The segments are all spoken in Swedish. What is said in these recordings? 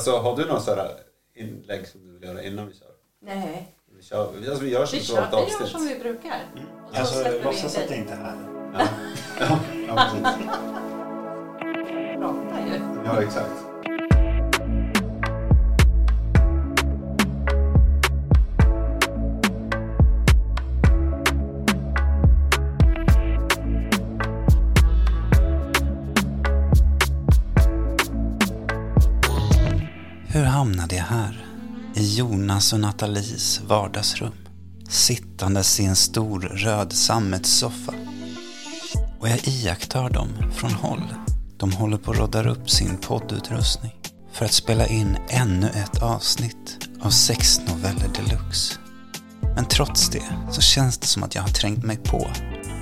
Alltså har du några sådana inlägg som du vill göra innan vi kör? Nej, Vi, kör, alltså, vi gör som vi kör, vi gör som vi brukar. Och så Alltså, låtsas in att jag inte är här. Ja. Ja. Ja, precis. Prata ju. ja, exakt. Hamnade jag här? I Jonas och Nathalies vardagsrum. Sittandes i en stor röd sammetssoffa. Och jag iakttar dem från håll. De håller på att roddar upp sin poddutrustning. För att spela in ännu ett avsnitt av sex noveller deluxe. Men trots det så känns det som att jag har trängt mig på.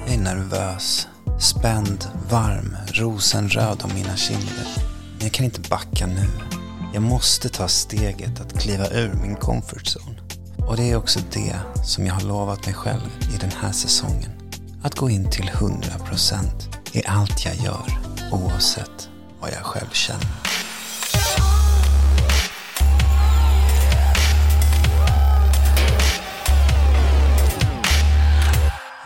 Jag är nervös, spänd, varm, rosenröd om mina kinder. Men jag kan inte backa nu. Jag måste ta steget att kliva ur min comfort zone. Och det är också det som jag har lovat mig själv i den här säsongen. Att gå in till 100% i allt jag gör, oavsett vad jag själv känner.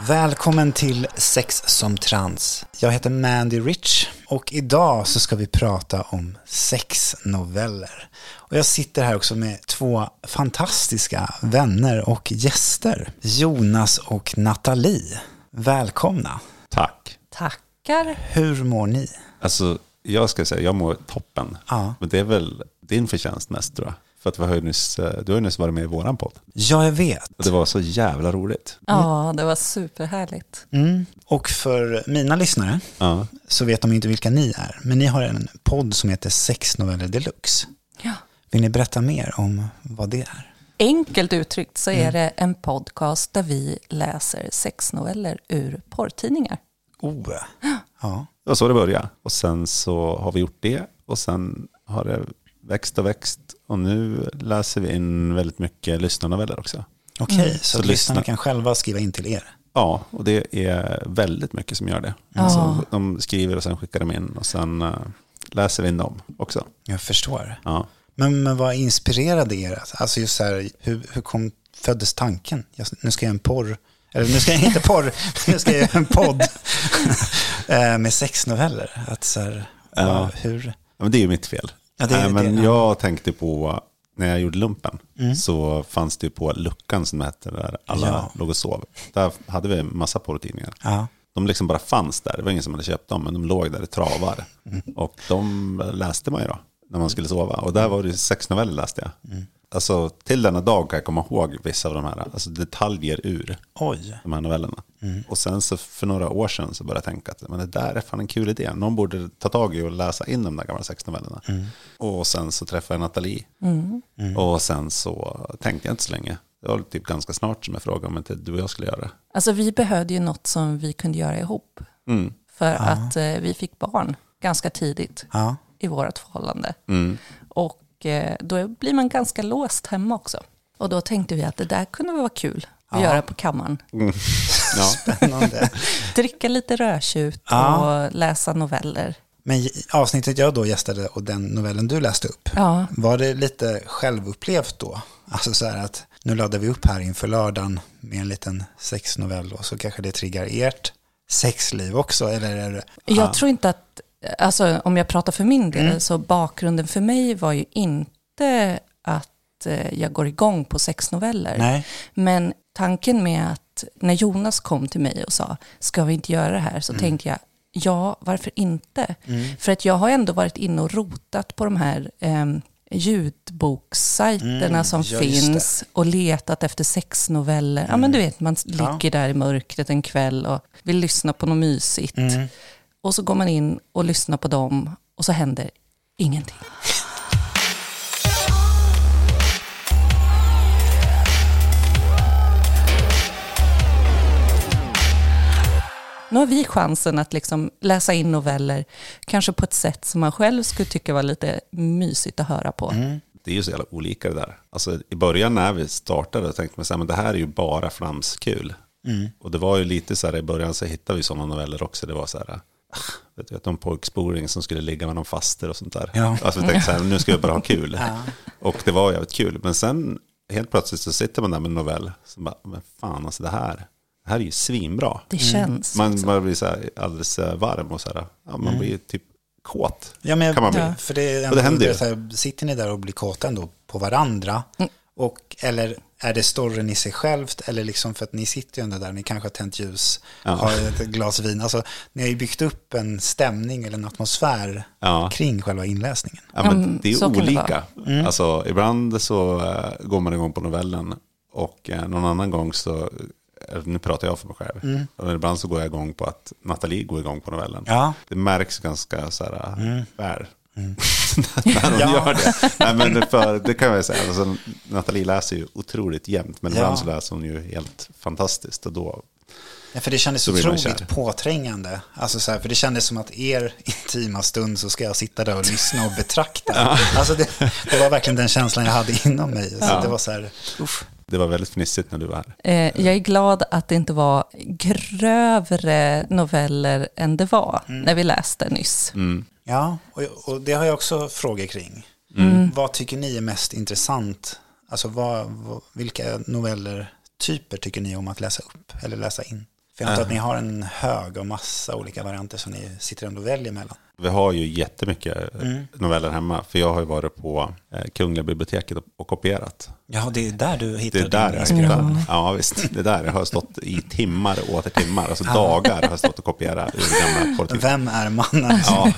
Välkommen till Sex som trans. Jag heter Mandy Rich och idag så ska vi prata om sexnoveller. Och jag sitter här också med två fantastiska vänner och gäster. Jonas och Nathalie. Välkomna. Tack. Tackar. Hur mår ni? Alltså, jag ska säga, jag mår toppen. Ja. Men det är väl din förtjänst mest tror jag. För att vi har ju nyss, eh, du har ju nyss varit med i våran podd. Ja, jag vet. Och det var så jävla roligt. Ja, det var superhärligt. Mm. Och för mina lyssnare Ja. så vet de inte vilka ni är. Men ni har en podd som heter Sexnoveller Deluxe. Ja. Vill ni berätta mer om vad det är? Enkelt uttryckt så är det en podcast där vi läser sexnoveller ur porrtidningar. Oh. Ja. Det var så det började. Och sen så har vi gjort det. Och sen har det växt och växt. Och nu läser vi in väldigt mycket lyssnarnoveller också. Okej, Mm. så, Så att lyssnarna lyssna. kan själva skriva in till er. Ja, och det är väldigt mycket som gör det. Ja. Alltså, de skriver och sen skickar de in och sen eh, läser vi in dem också. Jag förstår. Ja. Men, men vad inspirerade er? Alltså just så här, hur, hur kom, föddes tanken? Jag, nu ska jag en porr, eller nu ska jag inte porr, nu ska jag göra en podd eh, med sexnoveller. Att så här, Ja. hur? Ja, men det är ju mitt fel. Ja, det Nej, men det- ja. jag tänkte på, när jag gjorde lumpen, så fanns det ju på luckan som hette, där alla Ja. låg och sov. Där hade vi en massa porrtidningar. Ja. De liksom bara fanns där, det var ingen som hade köpt dem, men de låg där i travar. Och de läste man ju då, när man skulle sova. Och där var det sex noveller läste jag. Alltså till denna dag kan jag komma ihåg vissa av de här, alltså detaljer ur Oj. de här novellerna. Och sen så för några år sedan så började jag tänka att men det där är fan en kul idé. Någon borde ta tag i och läsa in de där gamla sexnovellerna. Och sen så träffade jag Nathalie. Och sen så tänkte jag inte så länge. Det var typ ganska snart som jag frågade om inte du och jag skulle göra det. Alltså vi behövde ju något som vi kunde göra ihop. Mm. För att eh, vi fick barn ganska tidigt Ja. i vårt förhållande. Mm. Och eh, då blir man ganska låst hemma också. Och då tänkte vi att det där kunde vara kul att Ja. göra på kammaren. Ja. Spännande. Dricka lite rödtjut Ja. och läsa noveller. Men avsnittet jag då gästade och den novellen du läste upp, Ja, var det lite självupplevt då? Alltså så här att nu laddar vi upp här inför lördagen med en liten sexnovell och så kanske det triggar ert sexliv också, eller är det? Jag tror inte att, alltså om jag pratar för min del, Mm. så bakgrunden för mig var ju inte att eh, jag går igång på sexnoveller. Nej. Men tanken med att när Jonas kom till mig och sa, ska vi inte göra det här? Så tänkte jag, ja, varför inte? För att jag har ändå varit inne och rotat på de här eh, ljudbokssajterna Mm, som ja, finns och letat efter sexnoveller. Ja, men du vet, man ligger där i mörkret en kväll och vill lyssna på något mysigt. Mm. Och så går man in och lyssnar på dem och så händer ingenting. Nu har vi chansen att liksom läsa in noveller, kanske på ett sätt som man själv skulle tycka var lite mysigt att höra på. Det är ju så jävla olika det där. Alltså, I början när vi startade tänkte man så här, men det här är ju bara flamskul. Och det var ju lite så här, i början så hittade vi sådana noveller också. Det var så här, vet du, någon pojksporing som skulle ligga med någon faster och sånt där. Ja. Alltså jag tänkte så här, nu ska jag bara ha kul. Och det var jävligt kul. Men sen helt plötsligt så sitter man där med en novell som bara, men fan alltså det här, det här är ju svinbra. Det känns. Man, så. man blir så här alldeles eh, varm och så här, ja, man blir typ kåt. Ja, men, kan man bli. ja. För det, är Och det händer ju. så här, sitter ni där och blir kåta ändå på varandra? Och, eller är det storyn i sig självt? Eller liksom för att ni sitter ju ändå där, ni kanske har tänt ljus, Ja. har ett glas vin. Alltså, ni har ju byggt upp en stämning eller en atmosfär Ja. kring själva inläsningen. Ja, men Mm, det är så kan det olika. Alltså, ibland så eh, går man igång på novellen och eh, någon annan gång så, eller nu pratar jag för mig själv, och ibland så går jag igång på att Nathalie går igång på novellen. Ja. Det märks ganska så här, väl. när hon Ja. gör det. Nej, men för, det kan jag säga. Alltså, Nathalie läser ju otroligt jämnt, men Ja. ibland så läser hon ju helt fantastiskt. Och då, Ja, för det kändes otroligt påträngande. Alltså så här, för det kändes som att er intima stund så ska jag sitta där och lyssna och betrakta. Alltså det, det var verkligen den känslan jag hade inom mig. Så det var så här, uff. det var väldigt fnissigt när du var här. Eh, jag är glad att det inte var grövre noveller än det var när vi läste nyss. Ja, och, och det har jag också frågor kring. Vad tycker ni är mest intressant? Alltså vad, vad, vilka noveller, typer tycker ni om att läsa upp eller läsa in? För jag antar att ni har en hög och massa olika varianter som ni sitter ändå och väljer mellan. Vi har ju jättemycket noveller hemma. För jag har ju varit på eh, Kungliga biblioteket och, kopierat. Ja, det är där du Det hittar är där din inspiration. hittar. Ja, visst. Det är där jag har stått i timmar och åter timmar. Alltså dagar har jag stått och kopierat ur gamla porrtidningar. Vem är mannen? Ja,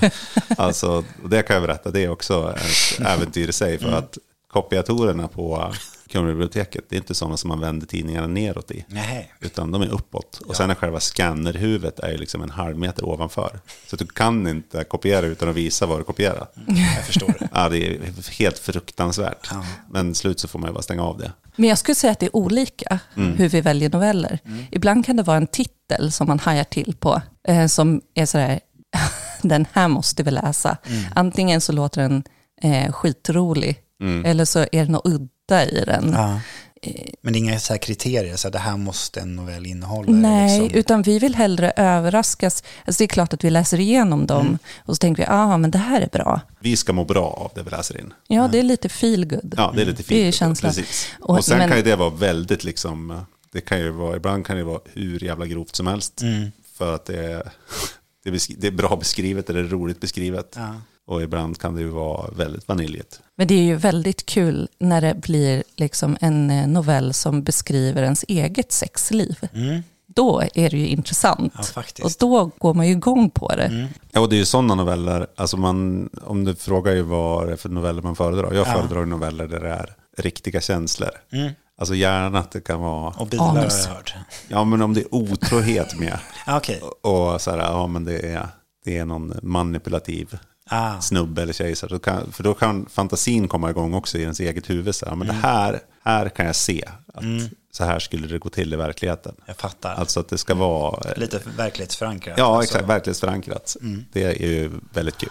alltså och det kan jag berätta. Det är också ett äventyr i sig. För att kopiatorerna på Kungliga biblioteket, det är inte sådana som man vänder tidningarna neråt i. Nej. Utan de är uppåt. Och sen är själva scannerhuvudet är ju liksom en halv meter ovanför. Så du kan inte kopiera utan att visa vad du kopierat. Jag förstår det. Ja, det är helt fruktansvärt. Ja. Men slut så får man ju bara stänga av det. Men jag skulle säga att det är olika hur vi väljer noveller. Ibland kan det vara en titel som man hajar till på, eh, som är sådär, den här måste vi läsa. Antingen så låter den eh, skitrolig, eller så är det något udda i den. Ja. Men det är inga så här kriterier, så här, det här måste en novell innehålla. Nej, liksom. utan vi vill hellre överraskas. Alltså det är klart att vi läser igenom dem och så tänker vi, ah, men det här är bra. Vi ska må bra av det vi läser in. Ja, det är lite feel good. Ja, det är lite fint. Det är känslan. Precis. Och- Och, sen men- kan ju det vara väldigt liksom, det kan ju vara, ibland kan det vara hur jävla grovt som helst. För att det är, det, det är bra beskrivet eller roligt beskrivet. Ja. Och ibland kan det ju vara väldigt vaniljigt. Men det är ju väldigt kul när det blir liksom en eh, novell som beskriver ens eget sexliv. Då är det ju intressant. Mm. Ja. Mm. och då går man ju igång på det. Ja, och det är ju sådana noveller, alltså man, om du frågar ju vad det är för noveller man föredrar. Jag Ja. föredrar noveller där det är riktiga känslor. Alltså gärna att det kan vara, Och bilar har jag hört. ja men om det är otrohet med. Ah, Okej. Och så här, ja men det är, det är någon manipulativ Ah. snubbe eller tjej. Så kan, för då kan fantasin komma igång också i ens eget huvud. Så här, men Mm. det här, här kan jag se att så här skulle det gå till i verkligheten. Jag fattar. Alltså att det ska vara... eh, Lite verklighetsförankrat. Ja, Alltså, exakt. Verklighetsförankrat. Det är ju väldigt kul.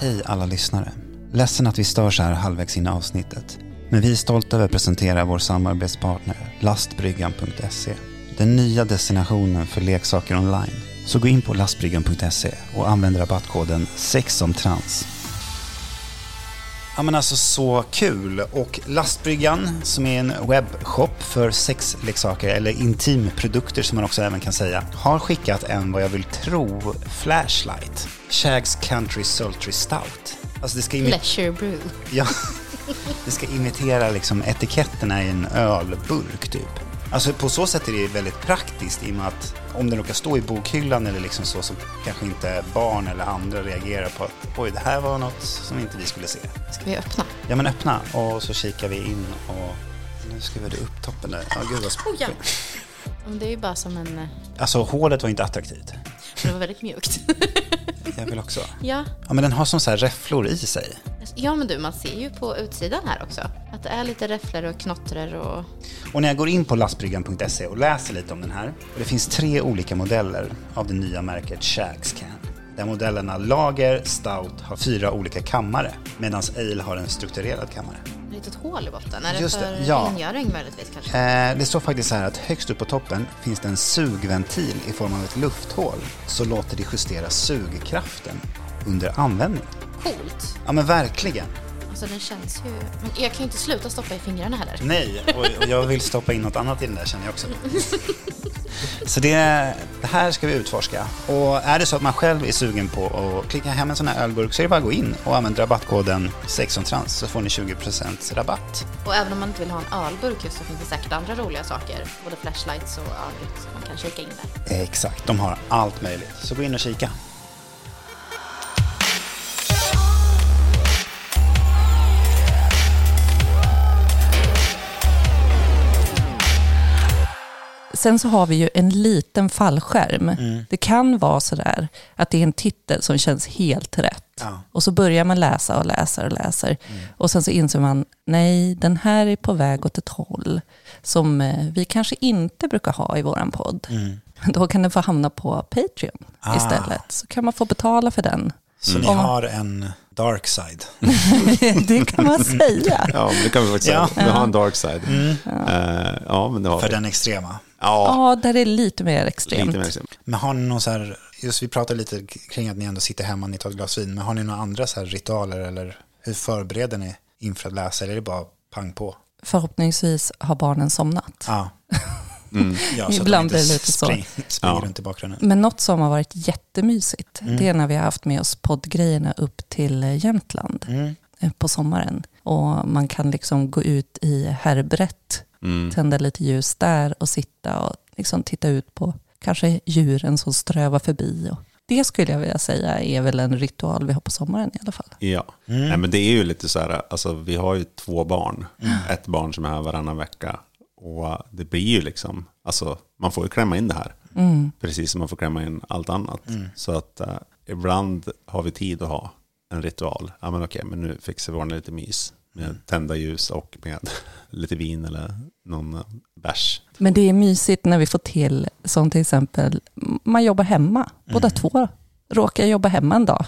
Hej alla lyssnare. Ledsen att vi stör så här halvvägs in i avsnittet. Men vi är stolta över att presentera vår samarbetspartner lastbryggan.se. Den nya destinationen för leksaker online. Så gå in på lastbryggan.se och använd rabattkoden sexomtrans. Ja men alltså så kul. Och Lastbryggan som är en webbshop för sexleksaker eller intimprodukter som man också även kan säga har skickat en vad jag vill tro flashlight. Shags Country Sultry Stout. Alltså det ska imi- Pleasure brew. ja, det ska imitera liksom etiketterna i en ölburk typ. Alltså på så sätt är det väldigt praktiskt i och med att om den råkar stå i bokhyllan eller liksom så så kanske inte barn eller andra reagerar på att oj det här var något som inte vi skulle se. Ska vi öppna? Ja men öppna och så kikar vi in och nu skruvar du upp toppen där. Ja gud vad Oh, ja. Det är ju bara som en... eh, Alltså hålet var inte attraktivt. Det var väldigt mjukt. Jag vill också. ja. Ja men den har som så här räfflor i sig. Ja, men du, man ser ju på utsidan här också att det är lite räfflor och knottror och... Och när jag går in på lastbryggan.se och läser lite om den här, och det finns tre olika modeller av det nya märket Shags Can. Där modellerna Lager, Stout har fyra olika kammare, medan Ale har en strukturerad kammare. Det litet hål i botten? Är det Just det, för ja. rengöring möjligtvis kanske? Eh, det står faktiskt så här att högst upp på toppen finns det en sugventil i form av ett lufthål. Så låter det justera sugkraften under användning. Coolt. Ja men verkligen. Alltså den känns ju... Men jag kan ju inte sluta stoppa i fingrarna heller. Nej, och, och jag vill stoppa in något annat i den där känner jag också. Så det, det här ska vi utforska. Och är det så att man själv är sugen på att klicka hem en sån här ölburk så är det bara att gå in och använda rabattkoden sexontrans så får ni 20% rabatt. Och även om man inte vill ha en ölburk just så finns det säkert andra roliga saker. Både flashlights och övrigt som man kan kika in där. Exakt, de har allt möjligt. Så gå in och kika. Sen så har vi ju en liten fallskärm. Det kan vara sådär att det är en titel som känns helt rätt. Ja. Och så börjar man läsa och läser och läser. Och sen så inser man, nej, den här är på väg åt ett håll som eh, vi kanske inte brukar ha i våran podd. Då kan den få hamna på Patreon Ah. istället. Så kan man få betala för den. Så ni Om- har en dark side. det kan man säga. Ja, men det kan vi faktiskt Ja. säga. Vi har en dark side. Eh, ja, men det har För vi. den extrema. Ja, Ja, där är lite mer extremt. lite mer extremt. Men har ni någon så här, just vi pratade lite kring att ni ändå sitter hemma, ni tar ett glas vin, men har ni några andra så här ritualer eller hur förbereder ni inför att läsa eller är det bara pang på? Förhoppningsvis har barnen somnat. Ja. ja så att Ibland blir det lite så. spring, Ja. runt i bakgrunden. Men något som har varit jättemysigt, Mm. det är när vi har haft med oss poddgrejerna upp till eh, Jämtland Mm. eh, på sommaren. Och man kan liksom gå ut i Herbrett, Mm. tända lite ljus där och sitta och liksom titta ut på kanske djuren som strövar förbi. Och det skulle jag vilja säga är väl en ritual vi har på sommaren i alla fall. Ja, Mm. Nej, men det är ju lite så här, alltså vi har ju två barn. Ett barn som är här varannan vecka. Och det blir ju liksom, alltså man får ju klämma in det här. Precis som man får klämma in allt annat. Så att eh, ibland har vi tid att ha en ritual. Ja men okej, men nu fixar vi ordna lite mys. Med tända ljus och med lite vin eller någon bärs. Men det är mysigt när vi får till, som till exempel, man jobbar hemma. Båda två råkar jobba hemma en dag.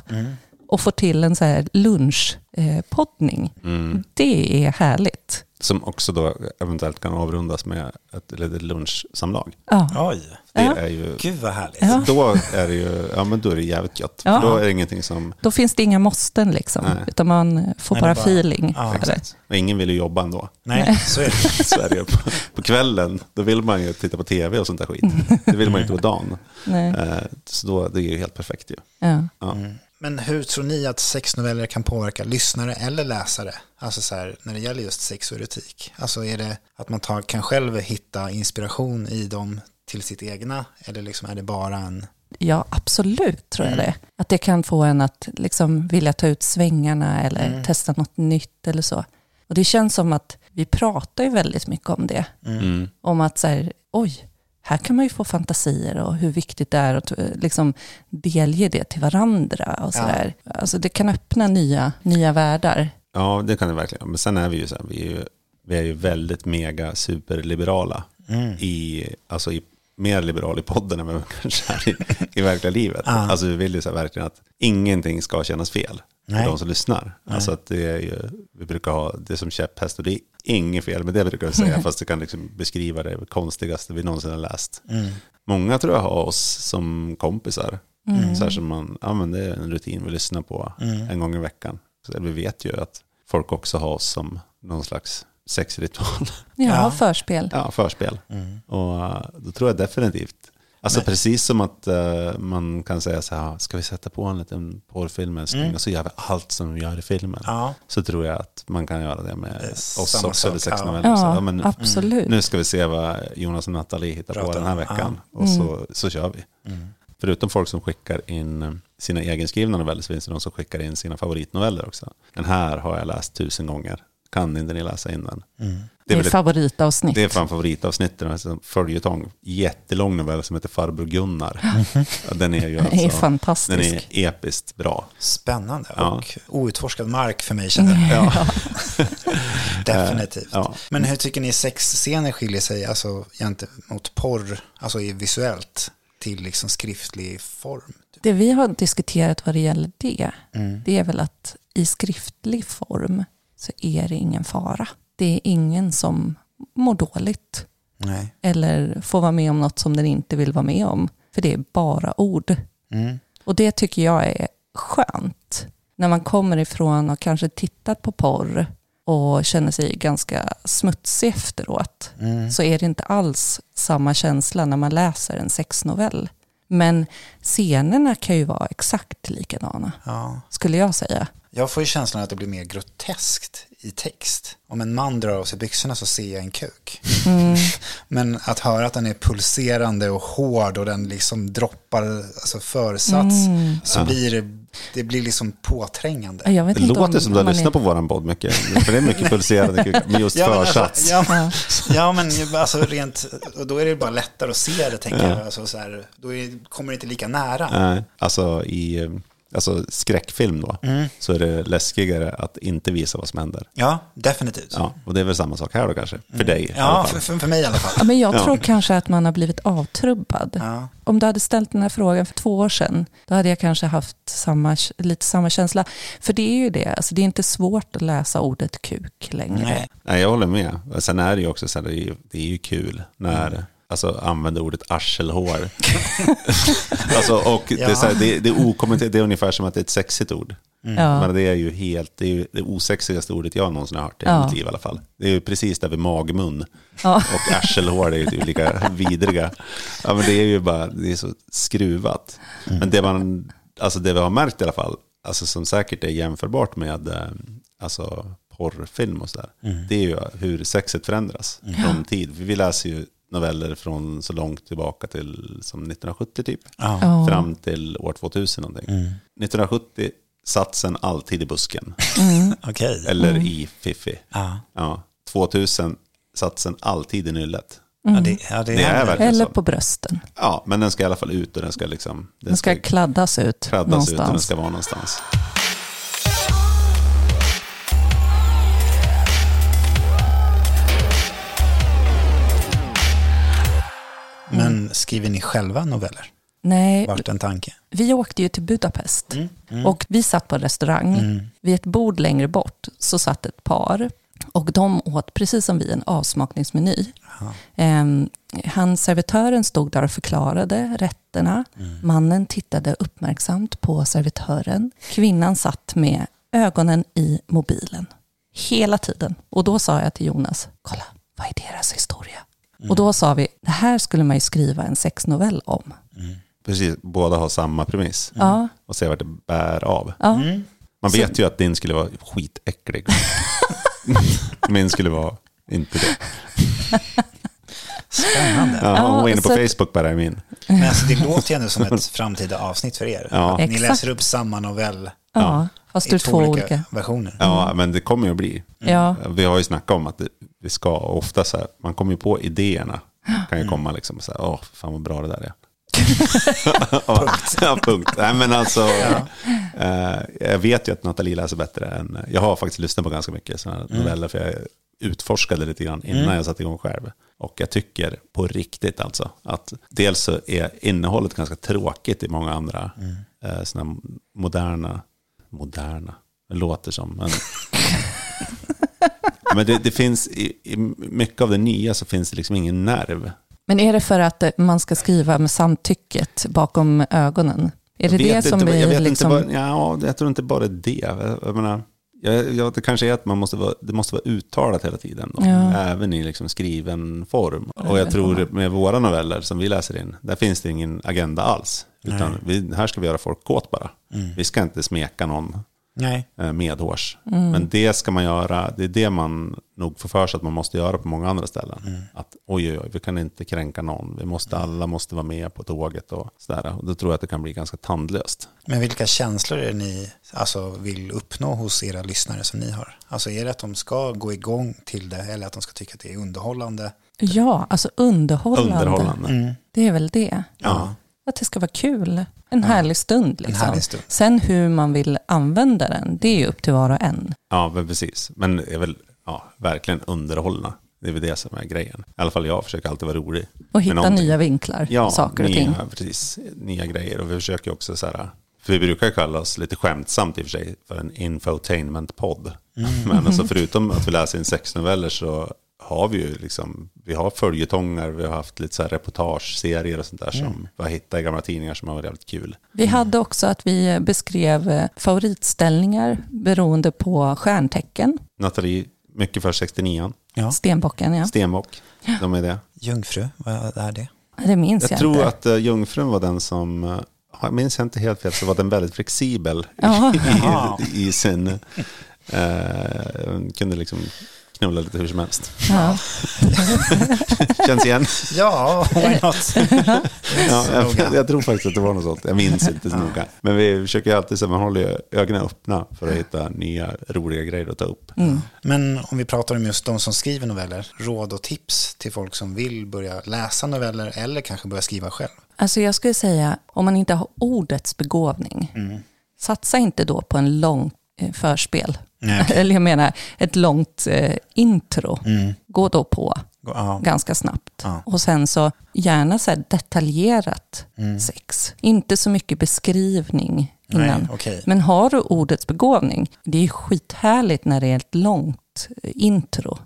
Och får till en så här lunchpoddning. Poddning. Det är härligt. Som också då eventuellt kan avrundas med ett litet lunchsamlag. Ja. Oj, Det Ja. är ju gud vad härligt. Ja. Då är det ju, ja men då är det jävligt gött. Ja. Då är det ingenting som, Då finns det inga måsten liksom, Nej. utan man får Nej, bara, bara- feeling. Ja. Och ingen vill ju jobba ändå. Nej, så är det. Så är det ju. På, på kvällen, då vill man ju titta på tv och sånt där skit. Det vill man ju inte på dagen. Nej. Eh, Så då, det är ju helt perfekt ju. Ja. Ja. Men hur tror ni att sexnoveller kan påverka lyssnare eller läsare? Alltså så här, när det gäller just sex och erotik. Alltså är det att man tar, kan själv hitta inspiration i dem till sitt egna? Eller liksom är det bara en... ja, absolut tror jag det. Att det kan få en att liksom vilja ta ut svängarna eller testa något nytt eller så. Och det känns som att vi pratar ju väldigt mycket om det. Mm. Om att så här, oj, här kan man ju få fantasier och hur viktigt det är att eh, liksom delge det till varandra. Och så Ja. där. Alltså det kan öppna nya, nya världar. ja, det kan det verkligen. Men sen är vi ju så här, vi är ju, vi är ju väldigt mega superliberala. I, alltså i, mer liberal i podden än vad vi kanske är i, i verkliga livet. Ja. Alltså vi vill ju så här verkligen att ingenting ska kännas fel Nej. för de som lyssnar. Alltså att det är ju, vi brukar ha det som käpphäst och det är inget fel med det brukar vi säga, fast det kan liksom beskriva det konstigaste vi någonsin har läst. Många tror jag har oss som kompisar. Så här som man, ja men det är en rutin vi lyssnar på en gång i veckan. Så vi vet ju att folk också har oss som någon slags sexritual. Ja, förspel. Ja, förspel. Och eh, då tror jag definitivt. Alltså precis som att eh, man kan säga så här, ska vi sätta på en liten porrfilm älskling? och så gör vi allt som vi gör i filmen. Ja. Så tror jag att man kan göra det med är oss samma också, eller sak, ja. sexnoveller. Ja, ja, men nu, absolut. nu ska vi se vad Jonas och Nathalie hittar på Pratar den här veckan. Och så, så kör vi. Förutom folk som skickar in eh, sina egenskrivna noveller så finns det de som skickar in sina favoritnoveller också. Den här har jag läst tusen gånger. Kan inte ni läsa in den? Det är väl ett- favoritavsnitt. det är fan favoritavsnittet, alltså följetong. Jättelång novell som heter Farbror Gunnar. Ja, Den är ju Den är alltså, fantastisk. Den är episkt bra. Spännande Ja. och outforskad mark för mig känner jag. Ja. Definitivt. Ja. Men hur tycker ni sexscener skiljer sig alltså, gentemot porr, alltså i visuellt, till liksom skriftlig form? Det vi har diskuterat vad det gäller det, Mm. det är väl att i skriftlig form så är det ingen fara. Det är ingen som mår dåligt Nej. eller får vara med om något som den inte vill vara med om. För det är bara ord. Mm. Och det tycker jag är skönt. När man kommer ifrån och kanske tittat på porr och känner sig ganska smutsig efteråt Mm. så är det inte alls samma känsla när man läser en sexnovell. Men scenerna kan ju vara exakt likadana, Ja. skulle jag säga. Jag får ju känslan att det blir mer groteskt i text. Om en man drar av sig byxorna så ser jag en kuk. Men att höra att den är pulserande och hård och den liksom droppar alltså försats så blir det, det blir liksom påträngande. Jag vet Det inte låter om, som du har lyssnat är- på våran podd mycket. För det är mycket pulserande med just Ja, men försats. Alltså, ja, men, ja, men alltså rent, och då är det bara lättare att se det, tänker jag. Alltså, så här, då är, kommer det inte lika nära. Nej, alltså i eh, alltså skräckfilm då, Mm. så är det läskigare att inte visa vad som händer. Ja, definitivt. Ja, och det är väl samma sak här då kanske, för dig Mm. Ja, fall. för, för, för mig i alla Ja, fall. men jag Ja. tror kanske att man har blivit avtrubbad. Ja. Om du hade ställt den här frågan för två år sedan, då hade jag kanske haft samma, lite samma känsla. För det är ju det, alltså det är inte svårt att läsa ordet kuk längre. Nej. Nej, jag håller med. Sen är det ju också så här, det är ju, det är ju kul när alltså, använder ordet arselhår. alltså, och det, är så här, det, det är okommenterat, det är ungefär som att det är ett sexigt ord. Ja. Men det är ju helt, det är ju det osexigaste ordet jag någonsin har hört i Ja. mitt liv i alla fall. Det är ju precis där vid magmun. Ja. Och arselhår är ju typ lika vidriga. Ja men det är ju bara, det är så skruvat. Men det man, alltså det vi har märkt i alla fall, alltså som säkert är jämförbart med eh, alltså porrfilm och sådär. Det är ju hur sexet förändras från tid. För vi läser ju noveller från så långt tillbaka till som 1970 typ. Ja. Ja. Fram till år 2000 någonting. 1970 satsen alltid i busken. Okej. Eller i Fiffi. Ja. Ja. 2000 satsen alltid i nyllet. Ja, det, ja, det, Det är verkligen Eller så. på brösten. Ja, men den ska i alla fall ut och den ska liksom... Den ska kladdas ut kladdas ut och den någonstans. ska vara någonstans. Men skriver ni själva noveller? Nej, Vart en tanke? vi åkte ju till Budapest Mm. och vi satt på en restaurang. Vid ett bord längre bort så satt ett par och de åt precis som vi en avsmakningsmeny. Ehm, han, servitören stod där och förklarade rätterna. Mannen tittade uppmärksamt på servitören. Kvinnan satt med ögonen i mobilen hela tiden. Och då sa jag till Jonas, kolla, vad är deras historia? Och då sa vi, det här skulle man ju skriva en sexnovell om. Precis, båda har samma premiss. Ja, Och se vart det bär av. ja. Man vet ju att din skulle vara skitäcklig. Min skulle vara inte det. Spännande. Ja, hon var inne på så Facebook bara i min. Men alltså, det låter ju ändå som ett framtida avsnitt för er. Ja. Ni läser upp samma novell ja. Fast i ur två olika. versioner. Ja, men det kommer ju att bli. Ja. Vi har ju snackat om att det, vi ska ofta så här, man kommer ju på idéerna. kan ju komma liksom så här, åh, fan vad bra det där är. punkt. ja, punkt. Nej, men alltså, eh, jag vet ju att Nathalie läser bättre än, jag har faktiskt lyssnat på ganska mycket sådana noveller, för jag utforskade lite grann innan jag satte igång själv. Och jag tycker på riktigt alltså, att dels så är innehållet ganska tråkigt i många andra eh, sådana moderna, moderna, det låter som, men men det, det finns, i, i mycket av det nya så finns det liksom ingen nerv. Men är det för att man ska skriva med samtycket bakom ögonen? Är det Jag det som inte, jag blir vet liksom... inte bara, ja, jag tror inte bara det. Jag, jag menar, jag, det kanske är att man måste vara, det måste vara uttalat hela tiden. Då, Ja. Även i liksom skriven form. Och jag tror med våra noveller som vi läser in, där finns det ingen agenda alls. Utan vi, här ska vi göra folk kåt bara. Vi ska inte smeka någon Nej. eh, medhårs. Mm. Men det ska man göra, det är det man nog får för sig att man måste göra på många andra ställen. Att oj, oj, oj, vi kan inte kränka någon, vi måste, alla måste vara med på tåget och sådär. Och då tror jag att det kan bli ganska tandlöst. Men vilka känslor är det ni alltså, vill uppnå hos era lyssnare som ni har? Alltså är det att de ska gå igång till det eller att de ska tycka att det är underhållande? Ja, alltså underhållande. Underhållande. Det är väl det. Ja. Att det ska vara kul. En härlig stund. Liksom. härlig stund. Sen hur man vill använda den, det är ju upp till var och en. Ja, men precis. Men det är väl ja, verkligen underhållna. Det är väl det som är grejen. I alla fall jag försöker alltid vara rolig. Och hitta nya vinklar, ja, saker och nya, ting. Precis, nya grejer. Och vi försöker också så här, För vi brukar ju kalla oss lite skämtsamt i och för sig för en infotainment-podd. Men alltså förutom att vi läser in sexnoveller så har vi ju liksom, vi har följetongar, vi har haft lite så här reportageserier och sånt där som vi har hittat i gamla tidningar som har varit jävligt kul. Vi hade också att vi beskrev eh, favoritställningar beroende på stjärntecken. Nathalie, mycket för 69 Ja. Stenbocken, ja. Stenbock, de är det. Jungfru, vad är det? Det minns jag, Jag tror inte. att uh, Jungfrun var den som, uh, jag minns jag inte helt fel, så var den väldigt flexibel Ja. I, i sin, uh, kunde liksom knulla lite hur som helst. Ja. Känns igen? Ja, why not? Ja, jag, jag tror faktiskt att det var något sånt. Jag minns inte så noga. Men vi försöker alltid, så man håller ögonen öppna för att hitta nya roliga grejer att ta upp. Men om vi pratar om just de som skriver noveller, råd och tips till folk som vill börja läsa noveller eller kanske börja skriva själv. Alltså jag skulle säga, om man inte har ordets begåvning, satsa inte då på en lång förspel. Nej, okej. Eller jag menar, ett långt eh, intro. Gå då på Ja. ganska snabbt. Ja. Och sen så gärna så här detaljerat sex. Inte så mycket beskrivning Nej, innan. okej. Men har du ordets begåvning, det är skithärligt när det är ett långt intro.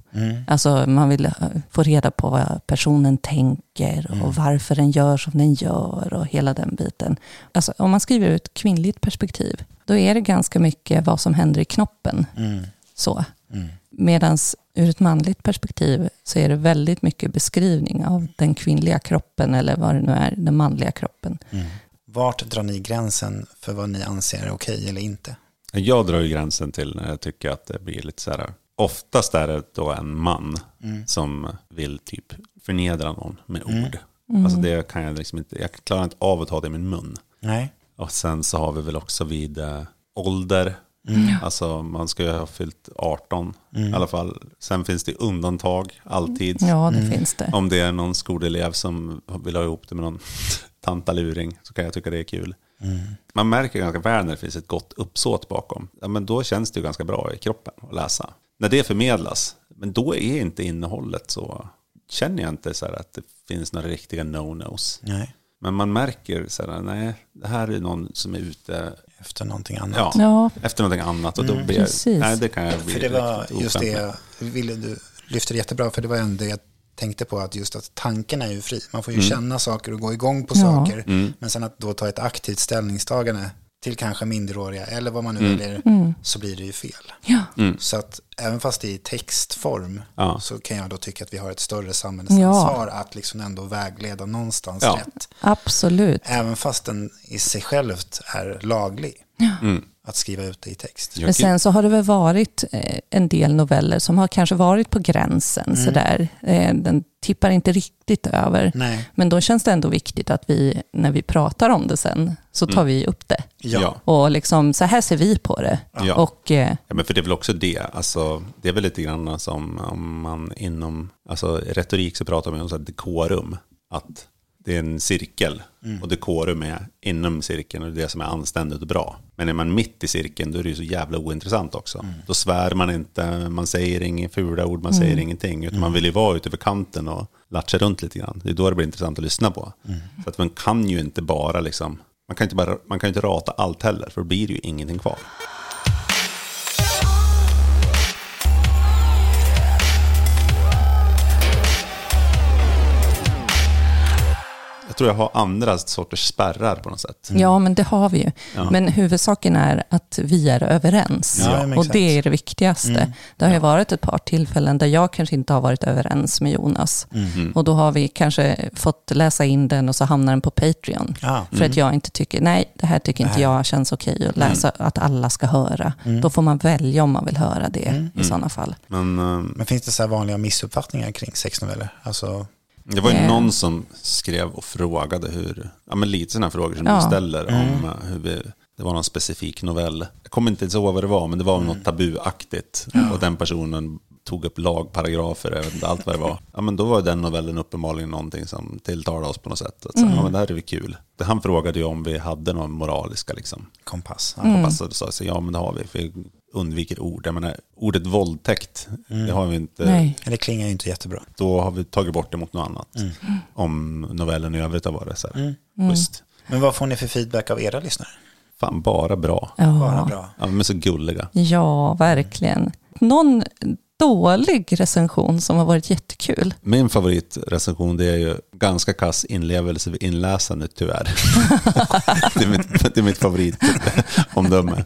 Alltså man vill eh, få reda på vad personen tänker och varför den gör som den gör och hela den biten. Alltså om man skriver ur ett kvinnligt perspektiv, då är det ganska mycket vad som händer i knoppen. Så. Medan ur ett manligt perspektiv så är det väldigt mycket beskrivning av den kvinnliga kroppen eller vad det nu är, den manliga kroppen. Vart drar ni gränsen för vad ni anser är okej eller inte? Jag drar ju gränsen till när jag tycker att det blir lite så här, oftast är det då en man som vill typ förnedra någon med ord. Alltså det kan jag liksom inte, jag klarar inte av att ta det i min mun. Nej. Och sen så har vi väl också vid eh, ålder. Alltså man ska ju ha fyllt 18 i alla fall. Sen finns det undantag alltid. Ja, det finns det. Om det är någon skolelev som vill ha ihop det med någon tantaluring så kan jag tycka det är kul. Man märker ganska väl när det finns ett gott uppsåt bakom. Ja, men då känns det ju ganska bra i kroppen att läsa. När det förmedlas, men då är inte innehållet så... Känner jag inte så här att det finns några riktiga no-nos. Nej. Men man märker så här, nej, det här är någon som är ute Efter någonting annat. ja, Ja. efter någonting annat. Och då blir precis. jag, nej, det kan jag bli För det var just det ville du lyfte det jättebra, för det var ändå det jag tänkte på, att just att tanken är ju fri. Man får ju Mm. känna saker och gå igång på Ja. saker, men sen att då ta ett aktivt ställningstagande till kanske minderåriga, eller vad man nu väljer, så blir det ju fel. Ja. Så att även fast det är i textform, Mm. Ja. så kan jag då tycka att vi har ett större samhällsansvar att liksom ändå vägleda någonstans Ja. rätt. Absolut. Även fast den i sig självt är laglig. Mm. Att skriva ut det i text. Men sen så har det väl varit eh, en del noveller som har kanske varit på gränsen sådär. Eh, Den tippar inte riktigt över. Nej. Men då känns det ändå viktigt att vi, när vi pratar om det sen, så tar vi upp det. Ja. Ja. Och liksom, så här ser vi på det. Ja. Och eh, Ja, men för det är väl också det. Alltså, det är väl lite grann som om man inom alltså, retorik så pratar man om så här dekorum. Att det är en cirkel och dekorum är inom cirkeln och det är det som är anständigt och bra. Men är man mitt i cirkeln då är det ju så jävla ointressant också. Då svär man inte, man säger inga fula ord, man säger ingenting. Utan man vill ju vara ute över kanten och latcha runt lite grann. Det är då det blir intressant att lyssna på. Så att man kan ju inte bara liksom, man kan inte, bara, man kan inte rata allt heller för då blir det ju ingenting kvar. Jag tror jag har andra sorters spärrar på något sätt. ja, men det har vi ju. Ja. Men huvudsaken är att vi är överens. Ja, och det är det viktigaste. Det har ju varit ett par tillfällen där jag kanske inte har varit överens med Jonas. Och då har vi kanske fått läsa in den och så hamnar den på Patreon. Ja. För att jag inte tycker, nej, det här tycker inte jag känns okej att läsa, att alla ska höra. Då får man välja om man vill höra det i sådana fall. Men eh, Men finns det så här vanliga missuppfattningar kring sexnoveller? Alltså, det var ju Eh. någon som skrev och frågade hur, ja men lite sådana frågor som Ja. du ställer om eh, hur vi, det var någon specifik novell. Jag kommer inte ens ihåg vad det var, men det var något tabuaktigt. Och den personen tog upp lagparagrafer, jag vet inte allt vad det var. Ja men då var den novellen uppenbarligen någonting som tilltalade oss på något sätt. Att, så, ja men det här är väl kul. Han frågade ju om vi hade någon moraliska liksom. kompass. Ja. Hoppas att du sa så, ja men det har vi, för vi undviker ord. Jag menar, ordet våldtäkt, det har vi inte, Nej. Det klingar ju inte jättebra. då har vi tagit bort det mot något annat. Om novellen i övrigt har varit så här, schysst. Men vad får ni för feedback av era lyssnare? fan bara bra. Bara Ja, bra. Ja, de är så gulliga. ja, verkligen. Någon dålig recension som har varit jättekul. Min favoritrecension det är ju ganska kass inlevelse vid inläsandet tyvärr. det, är mitt, det är mitt favoritomdöme.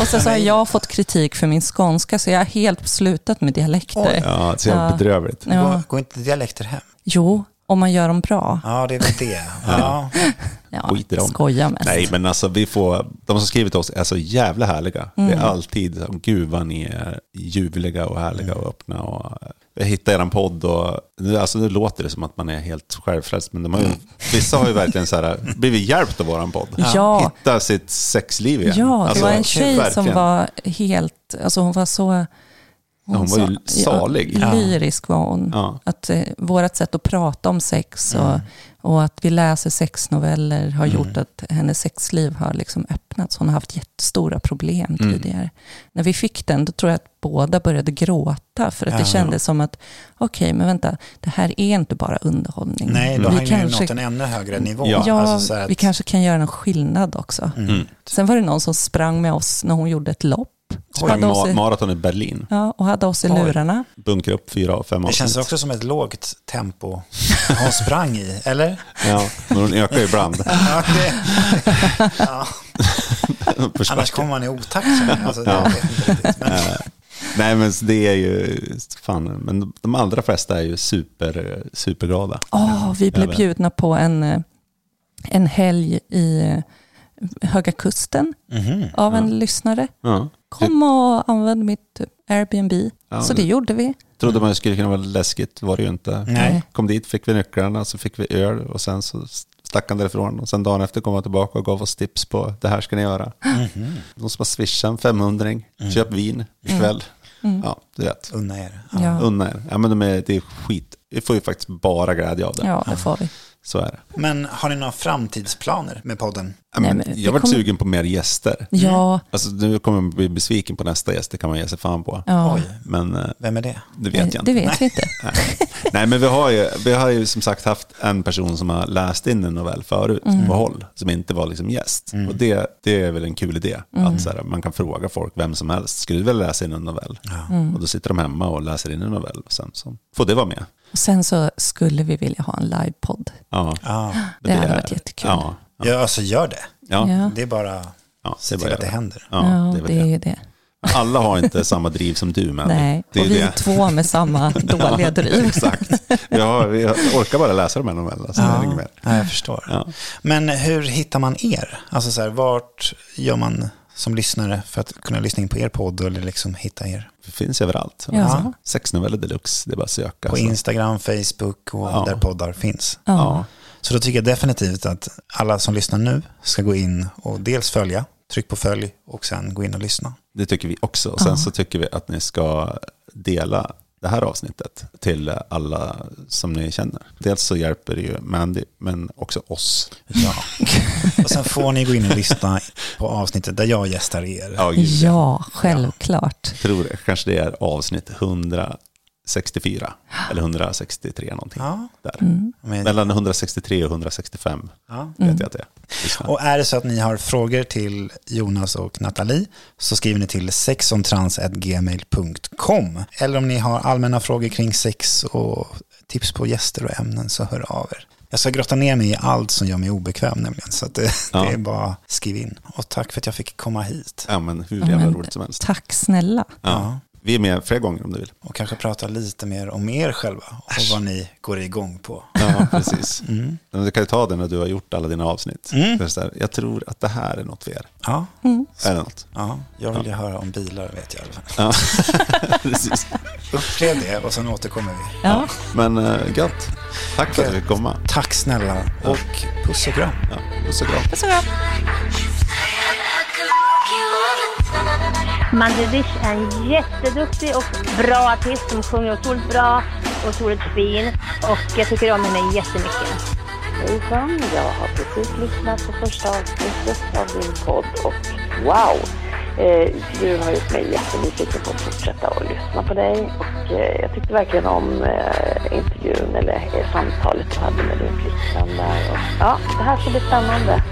Och sen så har jag fått kritik för min skånska, så jag har helt slutat med dialekter. Oj. Ja, så jävla bedrövligt. Ja. Går, går inte dialekter hem? Jo, om man gör dem bra. Ja, det är väl det. Ja. Ja, Skit i dem. skoja mest. Nej, men alltså vi får, de som skrivit till oss är så jävla härliga. Det är alltid, som, gud vad ni är ljuvliga och härliga och öppna. Och, jag hittade eran podd och nu, alltså, nu låter det som att man är helt självfrälst. Men de har ju, vissa har ju verkligen så här, blivit hjälpt av våran podd. Ja. Hitta sitt sexliv igen. Ja, det Alltså, var en tjej som verkligen. var helt, alltså hon var så... hon var ju sa- salig. Ja, lyrisk var hon. Ja. Att eh, vårt sätt att prata om sex och, och att vi läser sexnoveller har gjort att hennes sexliv har liksom öppnats. Hon har haft jättestora problem tidigare. När vi fick den, då tror jag att båda började gråta. För att det Ja. kändes som att, okej, men vänta, det här är inte bara underhållning. Nej, då vi har ju nått en ännu högre nivå. Ja. Alltså så här vi att- kanske kan göra någon skillnad också. Mm. Sen var det någon som sprang med oss när hon gjorde ett lopp. Sprang ma- i, maraton i Berlin. ja, och hade oss i Oj. lurarna. Bunkra upp fyra av fem Det känns avsnitt. också som ett lågt tempo hon sprang i, eller? Ja, men hon ökar ju ibland. Ja, det, ja. Annars kommer man i otakt. Alltså. Men, Nej men det är ju, fan, men de allra flesta är ju super, superglada. Åh, vi blev bjudna på en, eh, en helg i Höga Kusten Mhm. av en lyssnare. Ja. Kom och använd mitt Airbnb. Ja, så det- gjorde vi. Trodde man skulle kunna vara läskigt, var det ju inte. Nej. Kom dit, fick vi nycklarna, så fick vi öl och sen så stack han därifrån. Och sen dagen efter kom han tillbaka och gav oss tips på det här ska ni göra. Mhm. De som har swishat en 500 köp vin ikväll. Ja, du vet. Unna er. Mm. Ja, Unna er. Ja, men de är, det är skit. Vi får ju faktiskt bara glädje av det. ja det får vi. Så är det. Men har ni några framtidsplaner med podden? Ja, Nej, men jag har varit kommer- sugen på mer gäster. Ja, Alltså, nu kommer jag bli besviken på nästa gäst, det kan man ge sig fan på. ja. Oj, Men eh, vem är det? det vet jag det inte. vet vi inte. Nej, men vi har, ju, vi har ju som sagt haft en person som har läst in en novell förut Mm. på håll, som inte var liksom gäst. Och det, det är väl en kul idé, Mm. att så här, man kan fråga folk, vem som helst, skulle du vilja läsa in en novell? Mm. Och då sitter de hemma och läser in en novell, och sen så får det vara med. Och sen så skulle vi vilja ha en livepodd. Ja, Ja, Det hade är- varit jättekul. Ja, ja alltså gör det. ja. Det är bara ja se det till att det händer. Ja, Ja, det är väl det det. det. Alla har inte samma driv som du, men Nej, det är och ju vi det. är två med samma dåliga driv. Exakt. Vi, har, vi orkar bara läsa de här novellerna, det. Ja, jag förstår. Ja. Men hur hittar man er? Alltså så här, vart gör man som lyssnare för att kunna lyssna in på er podd eller liksom hitta er? Det finns överallt. Ja. Sex noveller deluxe, det är bara att söka. På så. Instagram, Facebook och Ja. där poddar finns. Ja. Ja. Så då tycker jag definitivt att alla som lyssnar nu ska gå in och dels följa, tryck på följ och sen gå in och lyssna. Det tycker vi också. Och sen så tycker vi att ni ska dela det här avsnittet till alla som ni känner. Dels så hjälper det ju Mandy, men också oss. Ja. sen får ni gå in och lyssna på avsnittet där jag gästar er. Ja, gud, Ja, självklart. tror det. Kanske det är avsnitt 164 eller 163 någonting. Ja. Där. Mm. Mellan 163 och 165 Ja. vet jag att det är. Lyssna. Och är det så att ni har frågor till Jonas och Nathalie så skriver ni till sexontrans.gmail.com Eller om ni har allmänna frågor kring sex och tips på gäster och ämnen så hör av er. Jag ska grotta ner mig i allt som gör mig obekväm nämligen. Så att det, Ja. det är bara skriv in. Och tack för att jag fick komma hit. Ja, men hur Ja, jävla men roligt som helst. Tack snälla. Ja. Vi är med fler gånger om du vill. Och kanske prata lite mer om er själva och vad ni går igång på. Ja, precis. Mm. Du kan ju ta det när du har gjort alla dina avsnitt. Mm. Här, jag tror att det här är något för er. Ja, Är det något? ja, jag vill ju höra om bilar vet jag i alla fall. Ja, precis. Upplev det och sen återkommer vi. Ja. Men uh, gött. Tack för att du fick komma. Tack snälla och puss och kram. Ja, puss och kram. Så bra. Mandy Dish är en jätteduktig och bra artist som sjunger otroligt bra och otroligt fin. Och jag tycker om henne jättemycket. Hejsan, jag har precis lyssnat på första avsnittet av din podd och wow! Eh, du har gjort mig jättenyfiken på att fortsätta att lyssna på dig och eh, jag tyckte verkligen om eh, intervjun eller eh, samtalet du hade med din flickvän där. Och, ja, det här ska bli spännande.